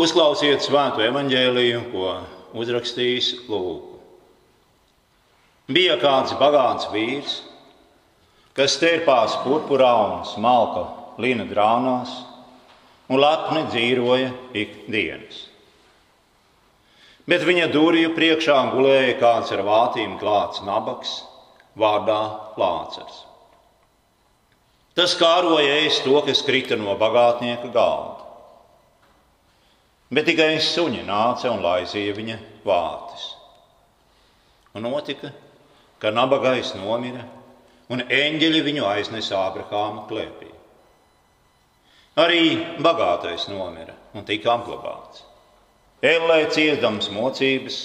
Uzklausiet svēto evaņģēliju, ko uzrakstījis Lūks. Bija kāds bagāts vīrs, kas stērpās purpurā un smalka lina drānās un lepni dzīvoja ikdienas. Bet viņa durvju priekšā gulēja kāds ar vātīm klāts nabaks, vārdā Lācars. Tas kāroja ēst to, kas krita no bagātnieka galda. Bet tikai suņi nāca un laizīja viņa vātis. Un notika, ka nabagais nomira, un eņģeļi viņu aiznesa Ābrahāma klēpī. Arī bagātais nomira un tika apglabāts. Ellē ciestams mocības,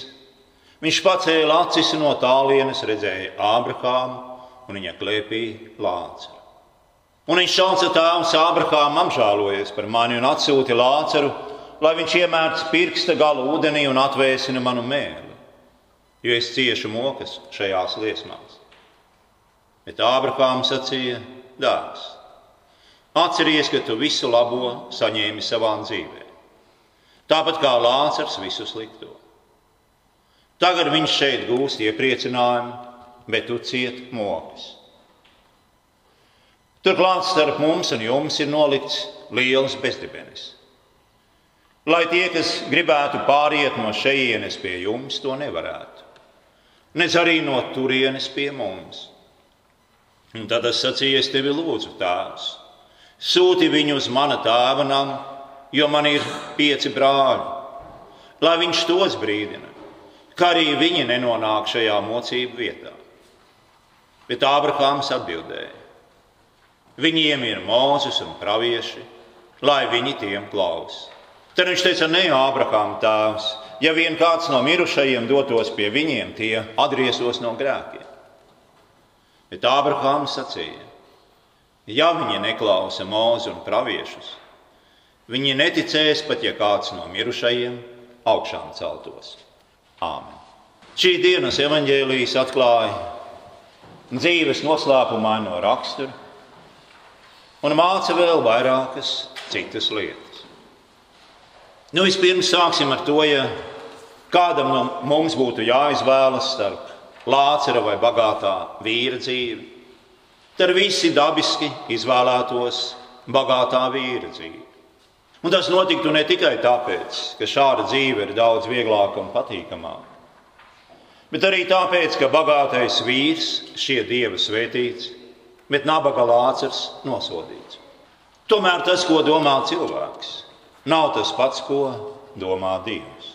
viņš pacēla acis no tālienes, redzēja Ābrahāmu un viņa klēpī Lācaru. Un viņš šauca tēvs Ābrahāmu apžēlojies par mani un atsūti Lācaru, lai viņš iemērts pirksta galu ūdenī un atvēsina manu mēli jo es ciešu mokas šajās liesmās. Bet Ābrahāms sacīja, dārgs, atceries, ka tu visu labo saņēmi savā dzīvē, tāpat kā Lācars visu slikto. Tagad viņš šeit gūst iepriecinājumu, bet tu ciet mokas. Turklāt starp mums un jums ir nolikts liels bezdibenis. Lai tie, kas gribētu pāriet no šejienes pie jums, to nevarētu nec arī no turienes pie mums. Un tad es sacīju, es tevi lūdzu, tēvs, sūti viņu uz mana tēva namu, jo man ir pieci brāļi, lai viņš tos brīdina, ka arī viņi nenonāk šajā mocību vietā. Bet Ābrahāms atbildēja: Viņiem ir mūzis un pravieši, lai viņi tiem klausās. Tad viņš teica, ne Ābrahāma tēvs, ja vien kāds no mirušajiem dotos pie viņiem, tie atgriezītos no grēkiem. Bet Ābrahāms sacīja, ja viņi neklausa mūzu un praviešus, viņi neticēs pat, ja kāds no mirušajiem augšām celtos. Āmen. Šī dienas evaņģēlijas atklāja dzīves noslēpumaino raksturu un māca vēl vairākas citas lietas. Nu, vispirms sāksim ar to, ja kādam no mums būtu jāizvēlas starp lācera vai bagātā vīra dzīvi, tad visi dabiski izvēlētos bagātā vīra dzīvi. Un tas notiktu ne tikai tāpēc, ka šāda dzīve ir daudz vieglāka un patīkamāka, bet arī tāpēc, ka bagātais vīrs šie dieva svētīts, bet nabaga lācers nosodīts. Tomēr tas, ko domā cilvēks, nav tas pats, ko domā Dievs.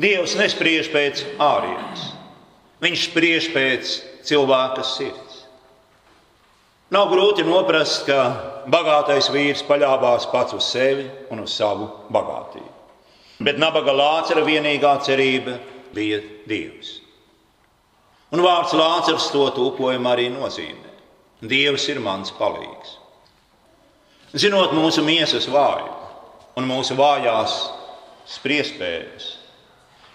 Dievs nespriež pēc ārienes, viņš spriež pēc cilvēka sirds. Nav grūti noprast, ka bagātais vīrs paļāvās pats uz sevi un uz savu bagātību. Bet nabaga lācara vienīgā cerība bija Dievs. Un vārds lācars to tūkojumu arī nozīmē. Dievs ir mans palīgs. Zinot mūsu miesas vājumu, un mūsu vājās spriestspējas.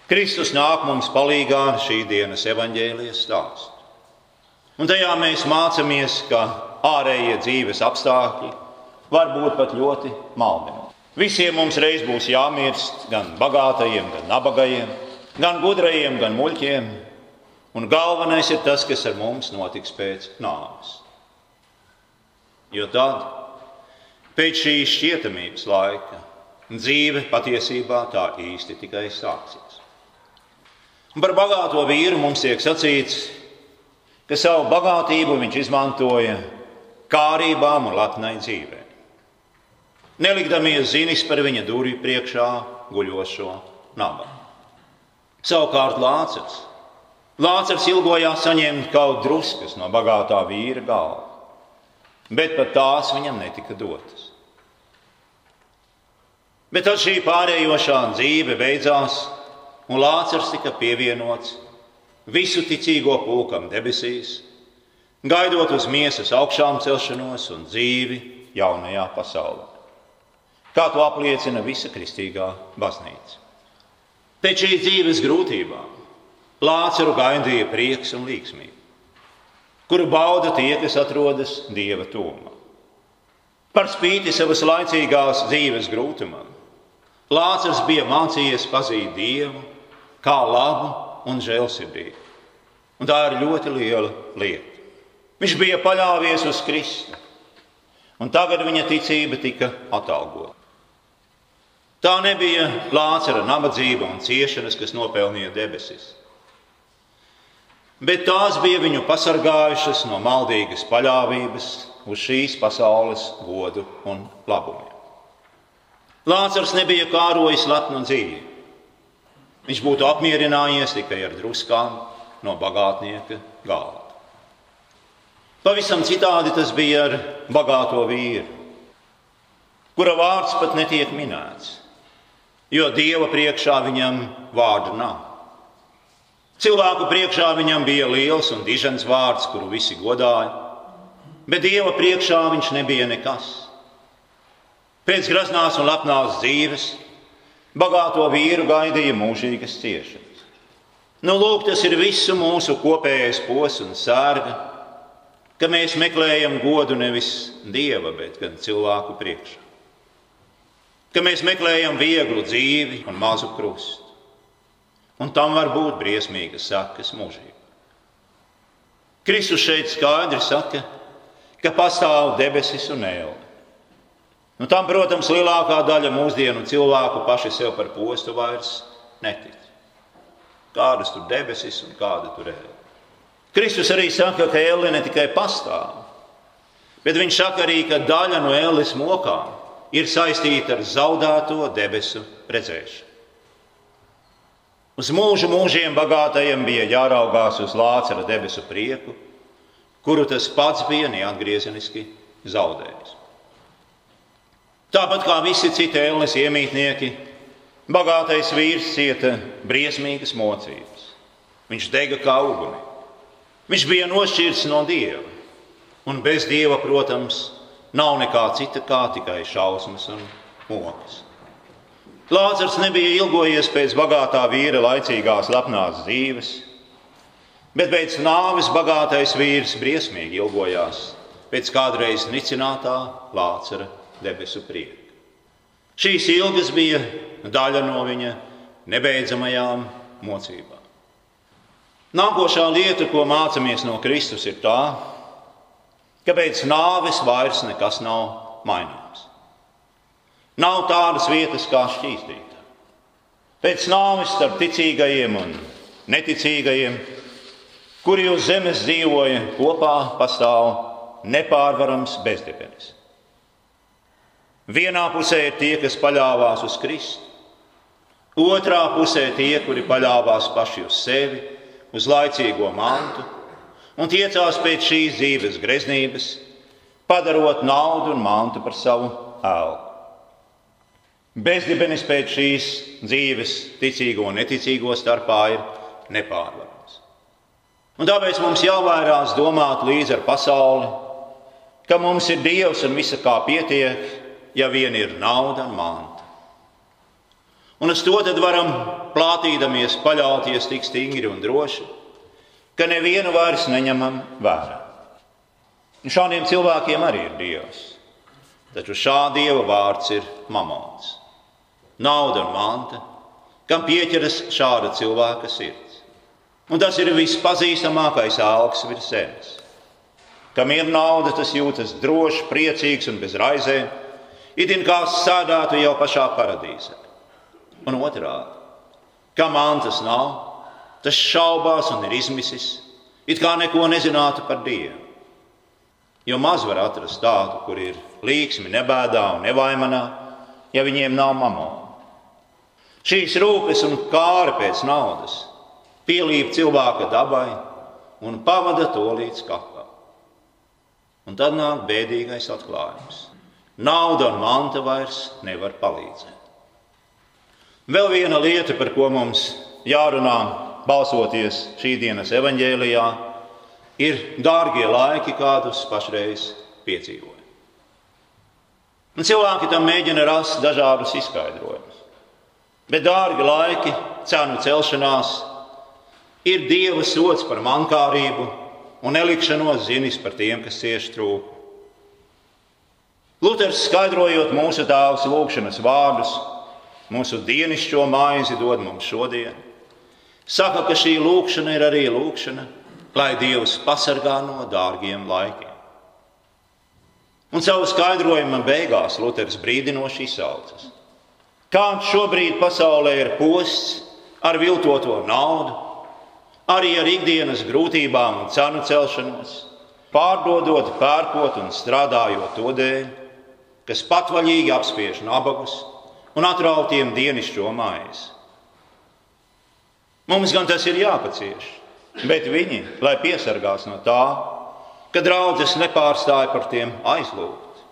Kristus nāk mums palīdzīgā šī dienas evaņģēlijas stāstā. Un tajā mēs mācāmies, ka ārējie dzīves apstākļi var būt pat ļoti maldinoši. Visiem mums reiz būs jāmirst, gan bagātajiem, gan nabagajiem, gan gudrajiem, gan muļķiem. Un galvenais ir tas, kas ar mums notiks pēc nāves. Jo tad, pēc šīs šķietamības laika, dzīve patiesībā tā īsti tikai sāksies. Un par bagāto vīru mums tiek sacīts, ka savu bagātību viņš izmantoja kārībām un lepnai dzīvē. Nelikdamies zinis par viņa durvju priekšā guļošo nabagu. Savukārt Lācis. Lācis ilgojās saņemt kaut druskas no bagātā vīra galva, bet pat tās viņam netika dotas. Bet tad šī pārējošā dzīve beidzās, un Lācis tika pievienots visu ticīgo pulkam debesīs, gaidot uz miesas augšām celšanos un dzīvi jaunajā pasaulē. Kā to apliecina visa kristīgā baznīca. Pēc šīs dzīves grūtībām Lāceru gaidīja prieks un līgsmība, kuru bauda tie, kas atrodas Dieva tūmā. Par spīti savas laicīgās dzīves grūtumam, Lācis bija mācījies pazīt Dievu kā labu un žēlsirdīgu. Un tā ir ļoti liela lieta. Viņš bija paļāvies uz Kristu, un tagad viņa ticība tika atalgota. Tā nebija Lācara nabadzība un ciešanas, kas nopelnīja debesis. Bet tās bija viņu pasargājušas no maldīgas paļāvības uz šīs pasaules godu un labumiem. Lācars nebija kārojis lepnu dzīvi. Viņš būtu apmierinājies tikai ar druskām no bagātnieka galda. Pavisam citādi tas bija ar bagāto vīru, kura vārds pat netiek minēts, jo Dieva priekšā viņam vārdu nav. Cilvēku priekšā viņam bija liels un dižens vārds, kuru visi godāja, bet Dieva priekšā viņš nebija nekas. Pēc graznās un lepnās dzīves bagāto vīru gaidīja mūžīgas ciešanas. Nu, lūk, tas ir visu mūsu kopējais posms un sērga, ka mēs meklējam godu nevis dieva, bet gan cilvēku priekšā. Ka mēs meklējam vieglu dzīvi un mazu krustu. Un tam var būt briesmīgas sakas mūžībā. Kristus šeit skaidri saka, ka pastāv debesis un eļļa. Nu, tam, protams, lielākā daļa mūsdienu cilvēku paši sev par postu vairs netic. Kādas tur debesis un kāda tur ir? Kristus arī saka, ka elle ne tikai pastāv, bet viņš saka arī, ka daļa no elles mokām ir saistīta ar zaudēto debesu redzēšanu. Uz mūžu mūžiem bagātajiem bija jāraugās uz Lācara debesu prieku, kuru tas pats bija neatgriezeniski zaudējis. Tāpat kā visi citi ēles iemītnieki, bagātais vīrs cieta briesmīgas mocības. Viņš dega kā uguni. Viņš bija nošķirts no dieva. Un bez dieva, protams, nav nekā cita kā tikai šausmas un mokas. Lāzars nebija ilgojies pēc bagātā vīra laicīgās lepnās dzīves, bet pēc nāves bagātais vīrs briesmīgi ilgojās pēc kādreiz nicinātā Lācara debesu prieku. Šīs ilgas bija daļa no viņa nebeidzamajām mocībām. Nākošā lieta, ko mācāmies no Kristus, ir tā, ka pēc nāves vairs nekas nav mainīts. Nav tādas vietas kā šķīstīta. Pēc nāves starp ticīgajiem un neticīgajiem, kuri uz zemes dzīvoja kopā, pastāv nepārvarams bezdibenis. Vienā pusē ir tie, kas paļāvās uz Kristu, otrā pusē tie, kuri paļāvās paši uz sevi, uz laicīgo mantu un tiecās pēc šīs dzīves greznības, padarot naudu un mantu par savu elku. Bezdibenis pēc šīs dzīves, ticīgo un neticīgo starpā, ir nepārvarams. Un tāpēc mums jāvairās domāt līdzi ar pasauli, ka mums ir Dievs un visa kā pietiek, ja vien ir nauda un manta. Un uz to tad varam plātīdamies paļauties tik stingri un droši, ka nevienu vairs neņemam vērā. Un šādiem cilvēkiem arī ir Dievs. Taču šā Dieva vārds ir mamons. Nauda un manta, kam pieķeras šāda cilvēka sirds. Un tas ir vispazīstamākais augs virs zemes. Kam ir nauda, tas jūtas drošs, priecīgs un bez raizēm it kā sādātu jau pašā paradīzē. Un otrādi, kā mantas nav, tas šaubās un ir izmisis, it kā neko nezinātu par Dievu. Jo maz var atrast tādu, kur ir līksmi, nebēdā un nevaimanā, ja viņiem nav mamona. Šīs rūpes un kāra pēc naudas pielīp cilvēka dabai un pavada to līdz kapam. Un tad nāk bēdīgais atklājums. Nauda un manta vairs nevar palīdzēt. Vēl viena lieta, par ko mums jārunā, balsoties šī dienas evaņģēlijā, ir dārgie laiki, kādus pašreiz piedzīvojam. Un cilvēki tam mēģina rast dažādus izskaidrojumus. Bet dārgi laiki, cenu celšanās, ir dieva sots par mankārību un nelikšanos zinis par tiem, kas cieši trūkumu. Luters skaidrojot mūsu tēvs lūgšanas vārdus, mūsu dienascho maizi dod mums šodien. Saka, ka šī lūkšana ir arī lūkšana, lai Dievs pasargā no dārgiem laikiem. Un savu skaidrojumu beigās Luters brīdinoši izsaucas. Kāds šobrīd pasaulē ir posts ar viltoto naudu, arī ar ikdienas grūtībām un cenu celšanos, pārdodot, pērkot un strādājot to dēļ, kas patvaļīgi apspiež nabagus un atrautiem dienascho maizi. Mums gan tas ir jāpacieš, bet viņi, lai piesargās no tā, ka draudzes nepārstāja par tiem aizlūgt,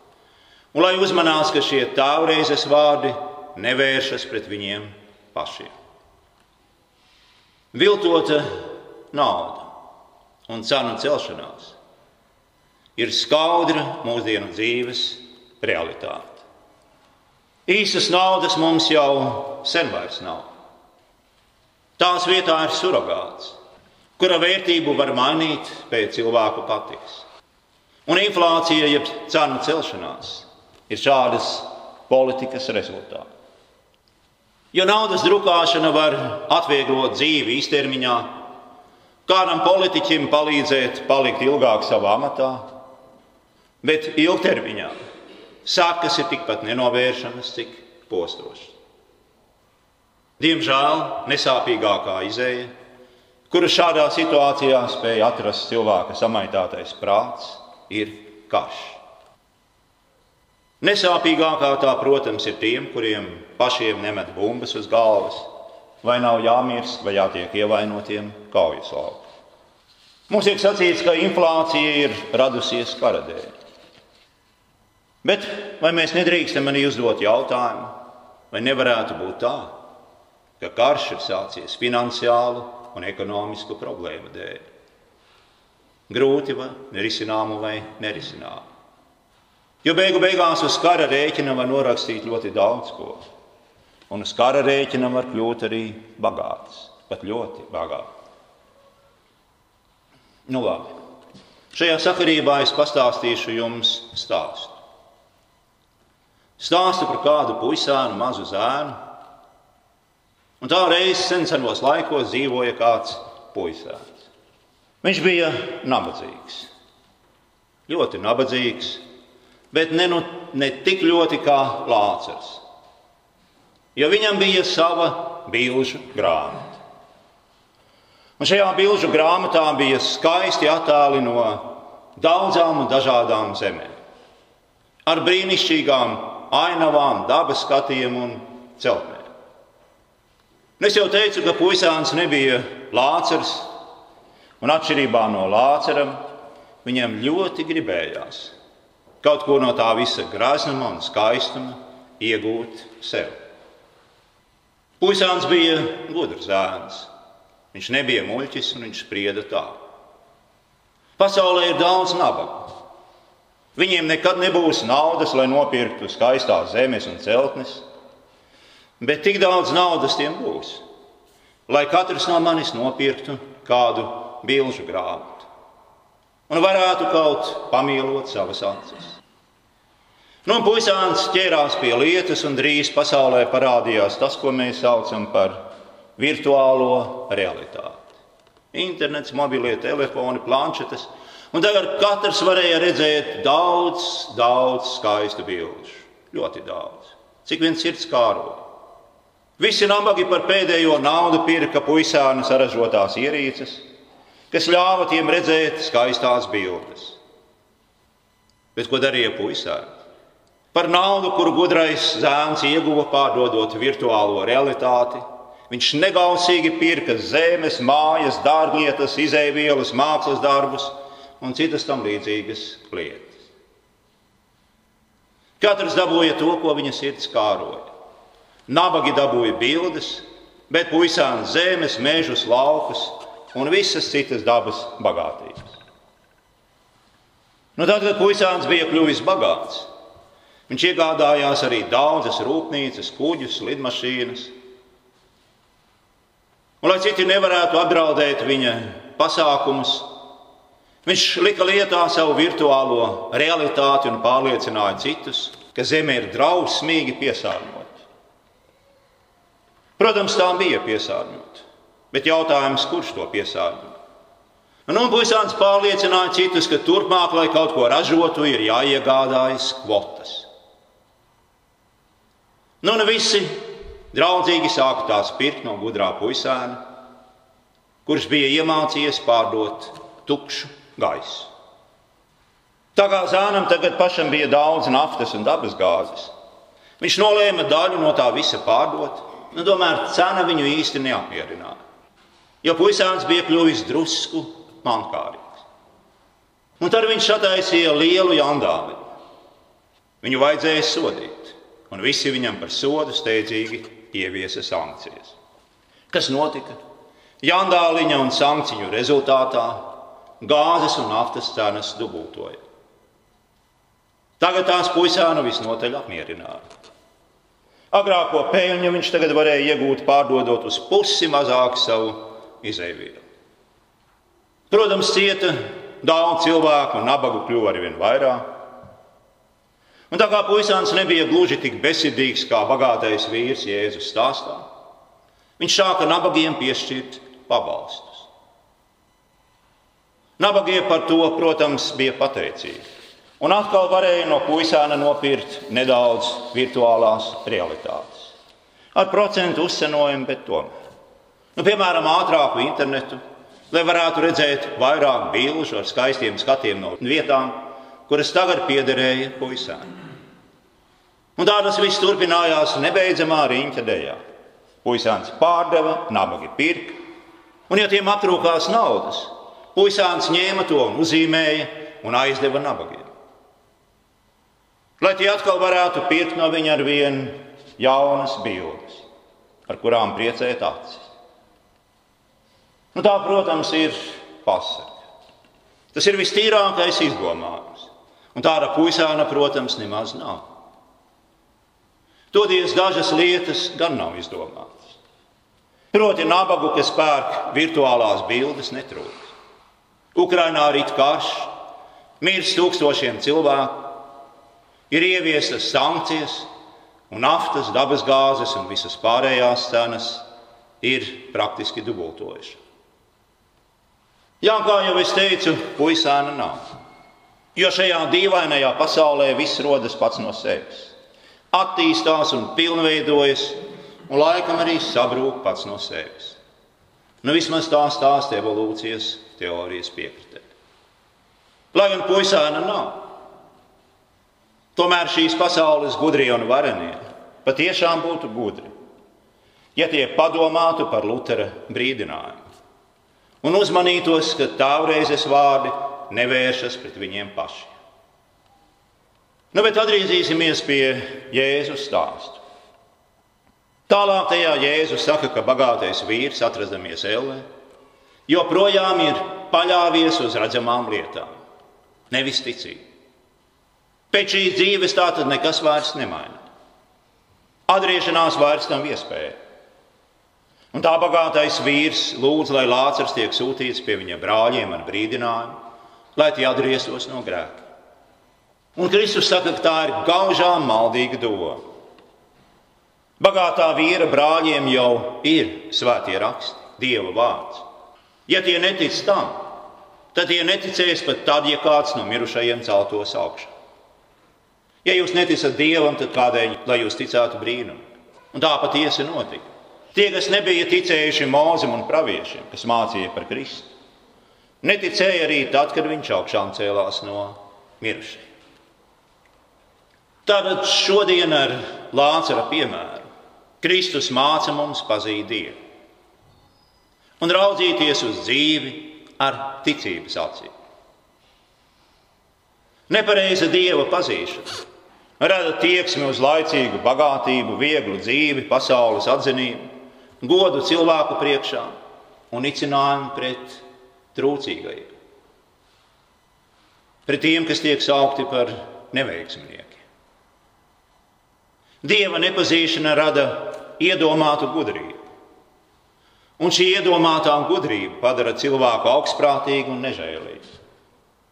un lai uzmanās, ka šie tāvreizes vārdi nevēršas pret viņiem pašiem. Viltota nauda un cenu celšanās ir skaudra mūsdienu dzīves realitāte. Īsas naudas mums jau sen vairs nav. Tās vietā ir surrogāts, kura vērtību var mainīt pēc cilvēku patiks. Un inflācija, jeb cenu celšanās, ir šādas politikas rezultāts. Jo naudas drukāšana var atvieglot dzīvi īstermiņā, kādam politiķim palīdzēt palikt ilgāk savā amatā, bet ilgtermiņā sakas ir tikpat nenovēršamas, cik postošas. Diemžēl nesāpīgākā izēja, kuru šādā situācijā spēja atrast cilvēka samaitātais prāts, ir karš. Nesāpīgākā tā, protams, ir tiem, kuriem pašiem nemet bumbas uz galvas, vai nav jāmirst, vai jātiek ievainotiem kaujas laukā. Mums tiek sacīts, ka inflācija ir radusies kara dēļ. Bet vai mēs nedrīkstam arī uzdot jautājumu, vai nevarētu būt tā, ka karš ir sācies finansiālu un ekonomisku problēmu dēļ? Grūti vai nerisināmu vai nerisināmu. Jo beigu beigās uz kara rēķina var norakstīt ļoti daudz ko. Un uz kara rēķina var kļūt arī bagāts, pat ļoti bagāts. Nu, labi. Šajā sakarībā es pastāstīšu jums stāstu. Stāstu par kādu puisānu, mazu zēnu. Un tā reizes senos laikos dzīvoja kāds puisāns. Viņš bija nabadzīgs, ļoti nabadzīgs bet ne, nu, ne tik ļoti kā Lācis. Jo viņam bija sava bilžu grāmata. Un šajā bilžu grāmatā bija skaisti attēli no daudzām un dažādām zemēm. Ar brīnišķīgām ainavām, dabas skatiem un celtnēm. Es jau teicu, ka puisāns nebija Lācis, un atšķirībā no Lācara viņam ļoti gribējās kaut ko no tā visa graznuma un skaistuma iegūt sev. Puisāns bija gudrs zēns. Viņš nebija muļķis un viņš sprieda tā. Pasaulē ir daudz nabagu. Viņiem nekad nebūs naudas, lai nopirktu skaistās zemes un celtnes, bet tik daudz naudas tiem būs, lai katrs no manis nopirktu kādu bilžu grāmatu un varētu kaut pamīlot savas acis. Nu, puisāns ķērās pie lietas, un drīz pasaulē parādījās tas, ko mēs saucam par virtuālo realitāti. Internets, mobilie telefoni, planšetes. Un tagad katrs varēja redzēt daudz, daudz skaistu bilžu. Ļoti daudz. Cik viens sirds kāro. Visi nabagi par pēdējo naudu pirka puisāna saražotās ierīces, kas ļāva tiem redzēt skaistās bildes. Bet ko darīja puisāni? par naudu, kuru gudrais zēns ieguva pārdodot virtuālo realitāti. Viņš negausīgi pirka zemes, mājas, dārglietas, izēvielas, mākslas darbus un citas tam līdzīgas lietas. Katrs dabūja to, ko viņa sirds kāroja. Nabagi dabūja bildes, bet puisām zemes, mežus, laukus un visas citas dabas bagātības. Nu, tad, kad puisāns bija kļuvis bagāts, Viņš iegādājās arī daudzas rūpnīcas, kuģus, lidmašīnas. Un, lai citi nevarētu apdraudēt viņa pasākumus, viņš lika lietā savu virtuālo realitāti un pārliecināja citus, ka zeme ir drausmīgi piesārņota. Protams, tā bija piesārņota, bet jautājums, kurš to piesārņo? Un, un puisāns pārliecināja citus, ka turpmāk, lai kaut ko ražotu, ir jāiegādājas kvotas. Nu, ne visi draudzīgi sāka tās pirkt no gudrā puisēna, kurš bija iemācījies pārdot tukšu gaisu. Tā kā zēnam tagad pašam bija daudz naftas un dabas gāzes, viņš nolēma daļu no tā visa pārdot, nu, tomēr cena viņu īsti neapmierināja. Jo puisēns bija kļuvis drusku mankārīgs. Un tad viņš sataisīja lielu jandāli. Viņu vajadzēja sodīt, un visi viņam par sodu steidzīgi ieviesa sankcijas. Kas notika? Jandāliņa un sankciju rezultātā gāzes un naftas cenas dubultoja. Tagad tās puisānu visnotaļ apmierināja. Agrāko peļņu viņš tagad varēja iegūt, pārdodot uz pusi mazāk savu izēvielu. Protams, cieta daudz cilvēku un nabagu kļuva ar vien vairāk. Un tā kā puisāns nebija gluži tik besidīgs kā bagātais vīrs Jēzus stāstā, viņš sāka nabagiem piešķirt pabalstus. Nabagie par to, protams, bija pateicīgi. Un atkal varēja no puisāna nopirkt nedaudz virtuālās realitātes. Ar procentu uzcenojumu, bet tomēr. Nu, piemēram, ātrāku internetu, lai varētu redzēt vairāk bilžu ar skaistiem skatiem no vietām, kuras tagad piederēja puisām. Un tā tas viss turpinājās nebeidzamā riņķa dēļā. Puisāns pārdeva, nabagi pirka, un, ja tiem aptrūkās naudas, puisāns ņēma to un uzzīmēja un aizdeva nabagiem. Lai tie atkal varētu pirkt no viņa ar vienu jaunas bildes, ar kurām priecēt acis. Nu, tā, protams, ir pasaka. Tas ir vistīrākais izdomājums. Un tāda puisāna, protams, nemaz nav. Toties dažas lietas gan nav izdomātas. Proti, nabagu, kas pērk virtuālās bildes, netrūks. Ukrainā ir karš, mirst tūkstošiem cilvēku, ir ieviestas sankcijas, un naftas, dabasgāzes un visas pārējās cenas ir praktiski dubultojušas. Jā, kā jau es teicu, puisēna nav. Jo šajā dīvainajā pasaulē viss rodas pats no sevis. Attīstās un pilnveidojas, un laikam arī sabrūk pats no sevis. Nu, vismaz tā stāsta evolūcijas teorijas piekritē. Lai gan puisēna nav. Tomēr šīs pasaules gudrie un varenie patiešām būtu gudri, ja tie padomātu par Lutera brīdinājumu un uzmanītos, ka tālreizes vārdi nevēršas pret viņiem pašiem. Nu, bet atgriezīsimies pie Jēzus stāstu. Tālāk tajā Jēzus saka, ka bagātais vīrs, atrastamies Ellē, joprojām ir paļāvies uz redzamām lietām, nevis ticību. Pēc šīs dzīves tā tad nekas vairs nemaina. Atgriešanās vairs nav iespēja. Un tā bagātais vīrs lūdz, lai Lācis tiek sūtīts pie viņa brāļiem ar brīdinājumu, lai tie atgrieztos no grēka. Un Kristus saka, ka tā ir gaužām maldīga doma. Bagātā vīra brāļiem jau ir svētie raksti, Dieva vārds. Ja tie netic tam, tad tie neticēs pat tad, ja kāds no mirušajiem celtos augšā. Ja jūs neticat Dievam, tad kādēļ, lai jūs ticētu brīnumam? Un tā patiesi notika. Tie, kas nebija ticējuši mūzim un praviešiem, kas mācīja par Kristu, neticēja arī tad, kad viņš augšām cēlās no mirušajiem. Tātad šodien ar Lācara piemēru Kristus māca mums pazīt Dievu un raudzīties uz dzīvi ar ticības acīm. Nepareiza Dieva pazīšana rada tieksmi uz laicīgu bagātību, vieglu dzīvi, pasaules atzinību godu cilvēku priekšā un nicinājumu pret trūcīgajiem. Pret tiem, kas tiek saukti par neveiksminiekiem. Dieva nepazīšana rada iedomātu gudrību. Un šī iedomātā gudrība padara cilvēku augstprātīgu un nežēlīgu.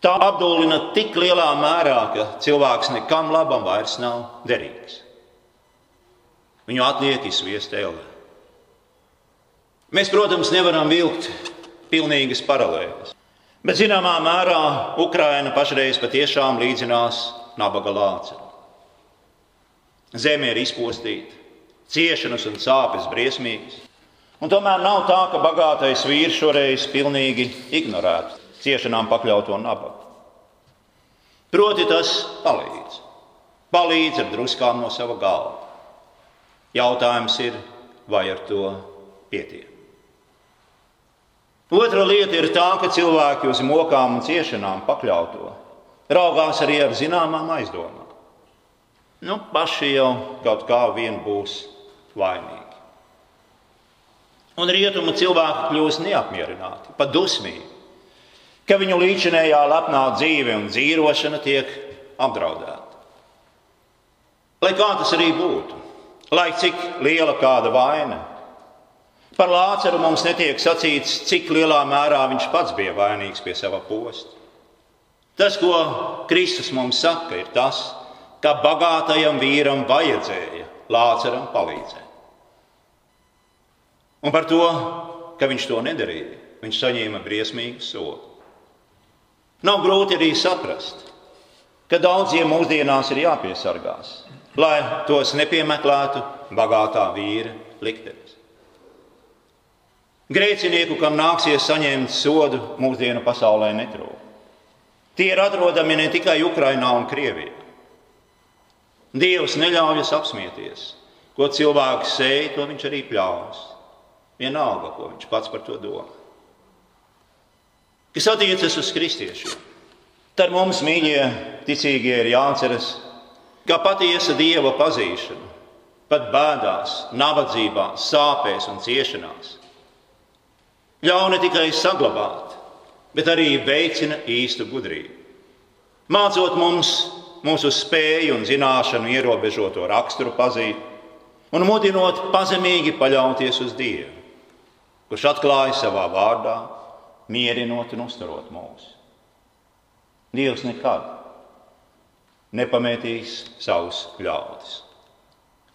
Tā apdullina tik lielā mērā, ka cilvēks nekam labam vairs nav derīgs. Viņu atliek izsviest ēlē. Mēs, protams, nevaram vilkt pilnīgas paralēles. Bet zināmā mērā Ukraina pašreiz patiešām līdzinās nabaga lāci. Zeme ir izpostīta, ciešanas un sāpes briesmīgas. Un tomēr nav tā, ka bagātais vīrs šoreiz pilnīgi ignorētu ciešanām pakļauto nabagu. Proti, tas palīdz. Palīdz ar druskām no sava galva. Jautājums ir, vai ar to pietiek. Otra lieta ir tā, ka cilvēki uz mokām un ciešanām pakļauto raugās arī ar zināmām aizdomām. Nu, paši jau kaut kā vien būs vainīgi. Un rietumu cilvēki kļūst neapmierināti, pat dusmīgi, ka viņu līdzinējā lepnā dzīve un dzīvošana tiek apdraudēta. Lai kā tas arī būtu, lai cik liela kāda vaina, Par Lāceru mums netiek sacīts, cik lielā mērā viņš pats bija vainīgs pie sava posta. Tas, ko Kristus mums saka, ir tas, ka bagātajam vīram vajadzēja Lāceram palīdzēt. Un par to, ka viņš to nedarīja, viņš saņēma briesmīgu sodu. Nav grūti arī saprast, ka daudziem mūsdienās ir jāpiesargās, lai tos nepiemeklētu bagātā vīra liktenis. Grēcinieku, kam nāksies saņemt sodu, mūsdienu pasaulē netrūk. Tie ir atrodami ne tikai Ukrajinā un Krievijā. Dievs neļaujas apsmieties. Ko cilvēks sēž, to viņš arī pļaus. Vienalga, ko viņš pats par to domā. Kas attiecas uz kristiešiem, tad mums, mīļie, ticīgie, ir jāatceras, ka patiesa dieva pazīšana, pat bēdās, nabadzībā, sāpēs un ciešanās, ļauj ne tikai saglabāt, bet arī veicina īstu gudrību. Mācot mums mūsu spēju un zināšanu ierobežoto raksturu pazīt, un mudinot pazemīgi paļauties uz Dievu, kurš atklāja savā vārdā, mierinot un uzturot mūs. Dievs nekad nepametīs savus ļaudis.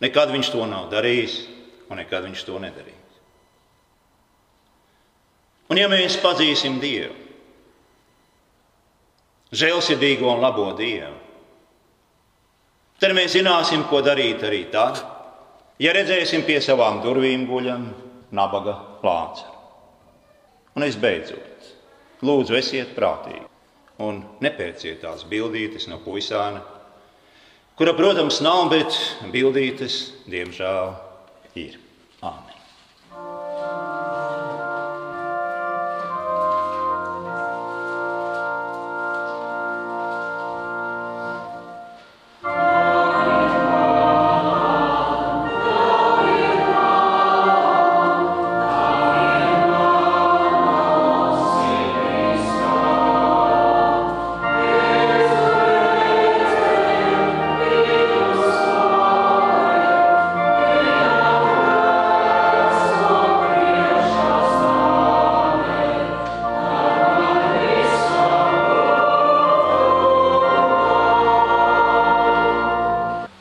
Nekad viņš to nav darījis, un nekad viņš to nedarīs. Un ja mēs pazīsim Dievu, žēlsirdīgo un labo Dievu, tad mēs zināsim, ko darīt arī tad, ja redzēsim pie savām durvīm guļam nabaga plāca. Un es beidzot, lūdzu, esiet prātīgi un nepērciet tās bildītes no puisāna, kura, protams, nav, bet bildītes, diemžēl, ir. Āmen.